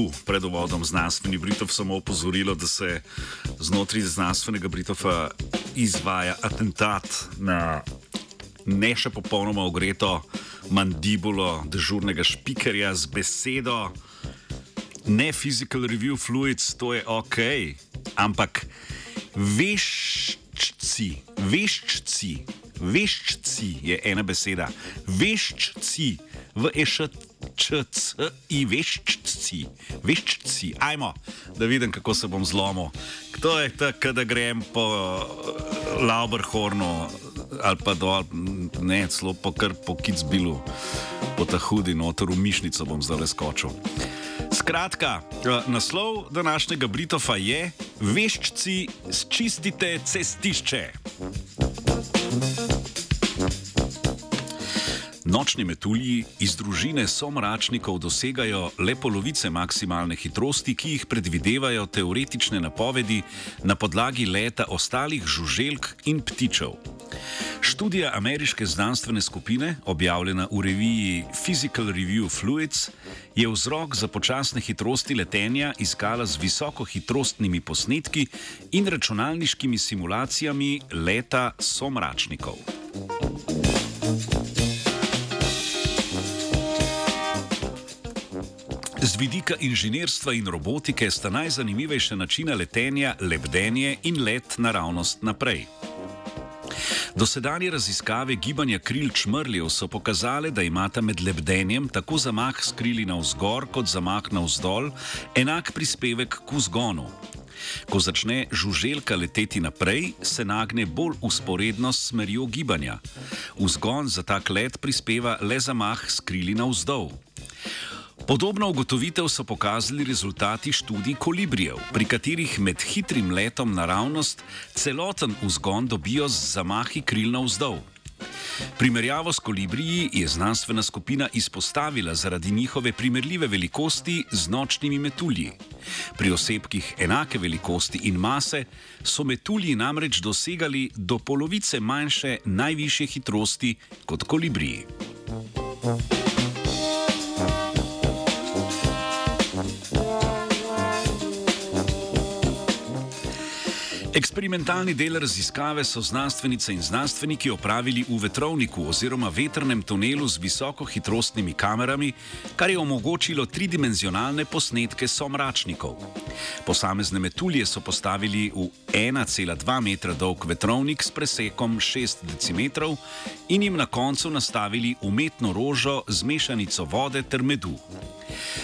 Hu, pred uvodom znanstveni Britov samo opozorilo, da se znotraj znanstvenega Britova izvaja atentat na ne še popolnoma ogreto mandibulo dežurnega špikerja z besedo. Ne physical review fluids, to je ok, ampak veščci, veščci, veščci je ena beseda, veščci v eščci, veščci, veščci, ajmo, da vidim, kako se bom zlomil. Kdo je ta, da grem po Lauberhornu ali pa dol, ne, celo po kar po Kitzbilu, po ta hudi notor v mišnico bom zdaj skočil. Skratka, naslov današnjega Britofa je: Veščci, čistite cestišče. Nočni metulji iz družine somračnikov dosegajo le polovice maksimalne hitrosti, ki jih predvidevajo teoretične napovedi na podlagi leta ostalih žuželk in ptičev. Študija ameriške znanstvene skupine, objavljena v reviji Physical Review Fluids, je vzrok za počasne hitrosti letenja iskala z visokohitrostnimi posnetki in računalniškimi simulacijami leta somračnikov. Z vidika inženirstva in robotike sta najzanimivejša načina letenja lebdenje in let naravnost naprej. Dosedanje raziskave gibanja kril čmrljev so pokazale, da imata med lebdenjem tako zamah s krili navzgor kot zamah navzdol enak prispevek k vzgonu. Ko začne žuželka leteti naprej, se nagne bolj usporedno s smerjo gibanja. Vzgon za tak let prispeva le zamah s krili navzdol. Podobno ugotovitev so pokazali rezultati študij kolibrijev, pri katerih med hitrim letom naravnost celoten vzgon dobijo z zamahi kril navzdol. Primerjavo s kolibriji je znanstvena skupina izpostavila zaradi njihove primerljive velikosti z nočnimi metulji. Pri osebkih enake velikosti in mase so metulji namreč dosegali do polovice manjše najvišje hitrosti kot kolibriji. Thank you. Eksperimentalni del raziskave so znanstvenice in znanstveniki opravili v vetrovniku oziroma vetrnem tunelu z visokohitrostnimi kamerami, kar je omogočilo tridimenzionalne posnetke somračnikov. Posamezne metulje so postavili v 1,2 metra dolg vetrovnik s presekom 6 decimetrov in jim na koncu nastavili umetno rožo z mešanico vode ter medu.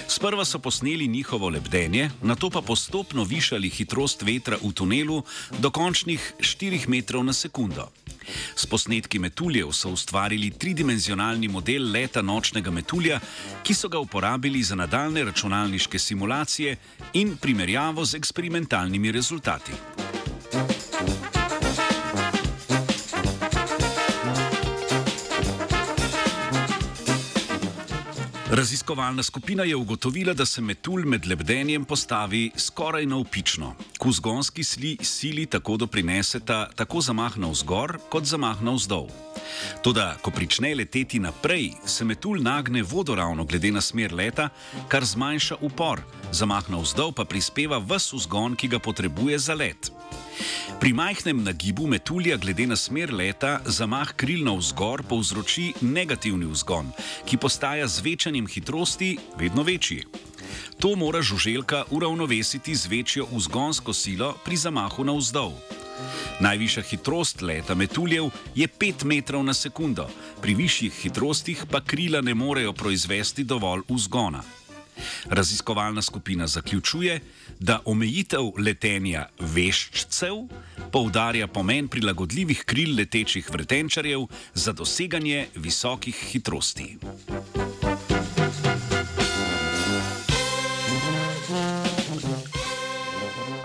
Sprva so posneli njihovo lebdenje, nato pa postopno višali hitrost vetra v tunelu do končnih 4 metrov na sekundo. S posnetki metuljev so ustvarili tridimenzionalni model leta nočnega metulja, ki so ga uporabili za nadaljne računalniške simulacije in primerjavo z eksperimentalnimi rezultati. Raziskovalna skupina je ugotovila, da se metulj med lebdenjem postavi skoraj navpično. K vzgonski sili tako doprineseta tako zamah navzgor kot zamah navzdol. Toda, ko prične leteti naprej, se metulj nagne vodoravno glede na smer leta, kar zmanjša upor, zamah navzdol pa prispeva vse vzgon, ki ga potrebuje za let. Pri majhnem nagibu metulja glede na smer leta zamah kril navzgor povzroči negativni vzgon, ki postaja z večanjem hitrosti vedno večji. To mora žuželka uravnovesiti z večjo vzgonsko silo pri zamahu navzdol. Najvišja hitrost leta metuljev je 5 metrov na sekundo, pri višjih hitrostih pa krila ne morejo proizvesti dovolj vzgona. Raziskovalna skupina zaključuje, da omejitev letenja veščcev poudarja pomen prilagodljivih kril letečih vretenčarjev za doseganje visokih hitrosti.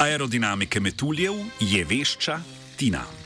Aerodinamike metuljev je vešča Tina.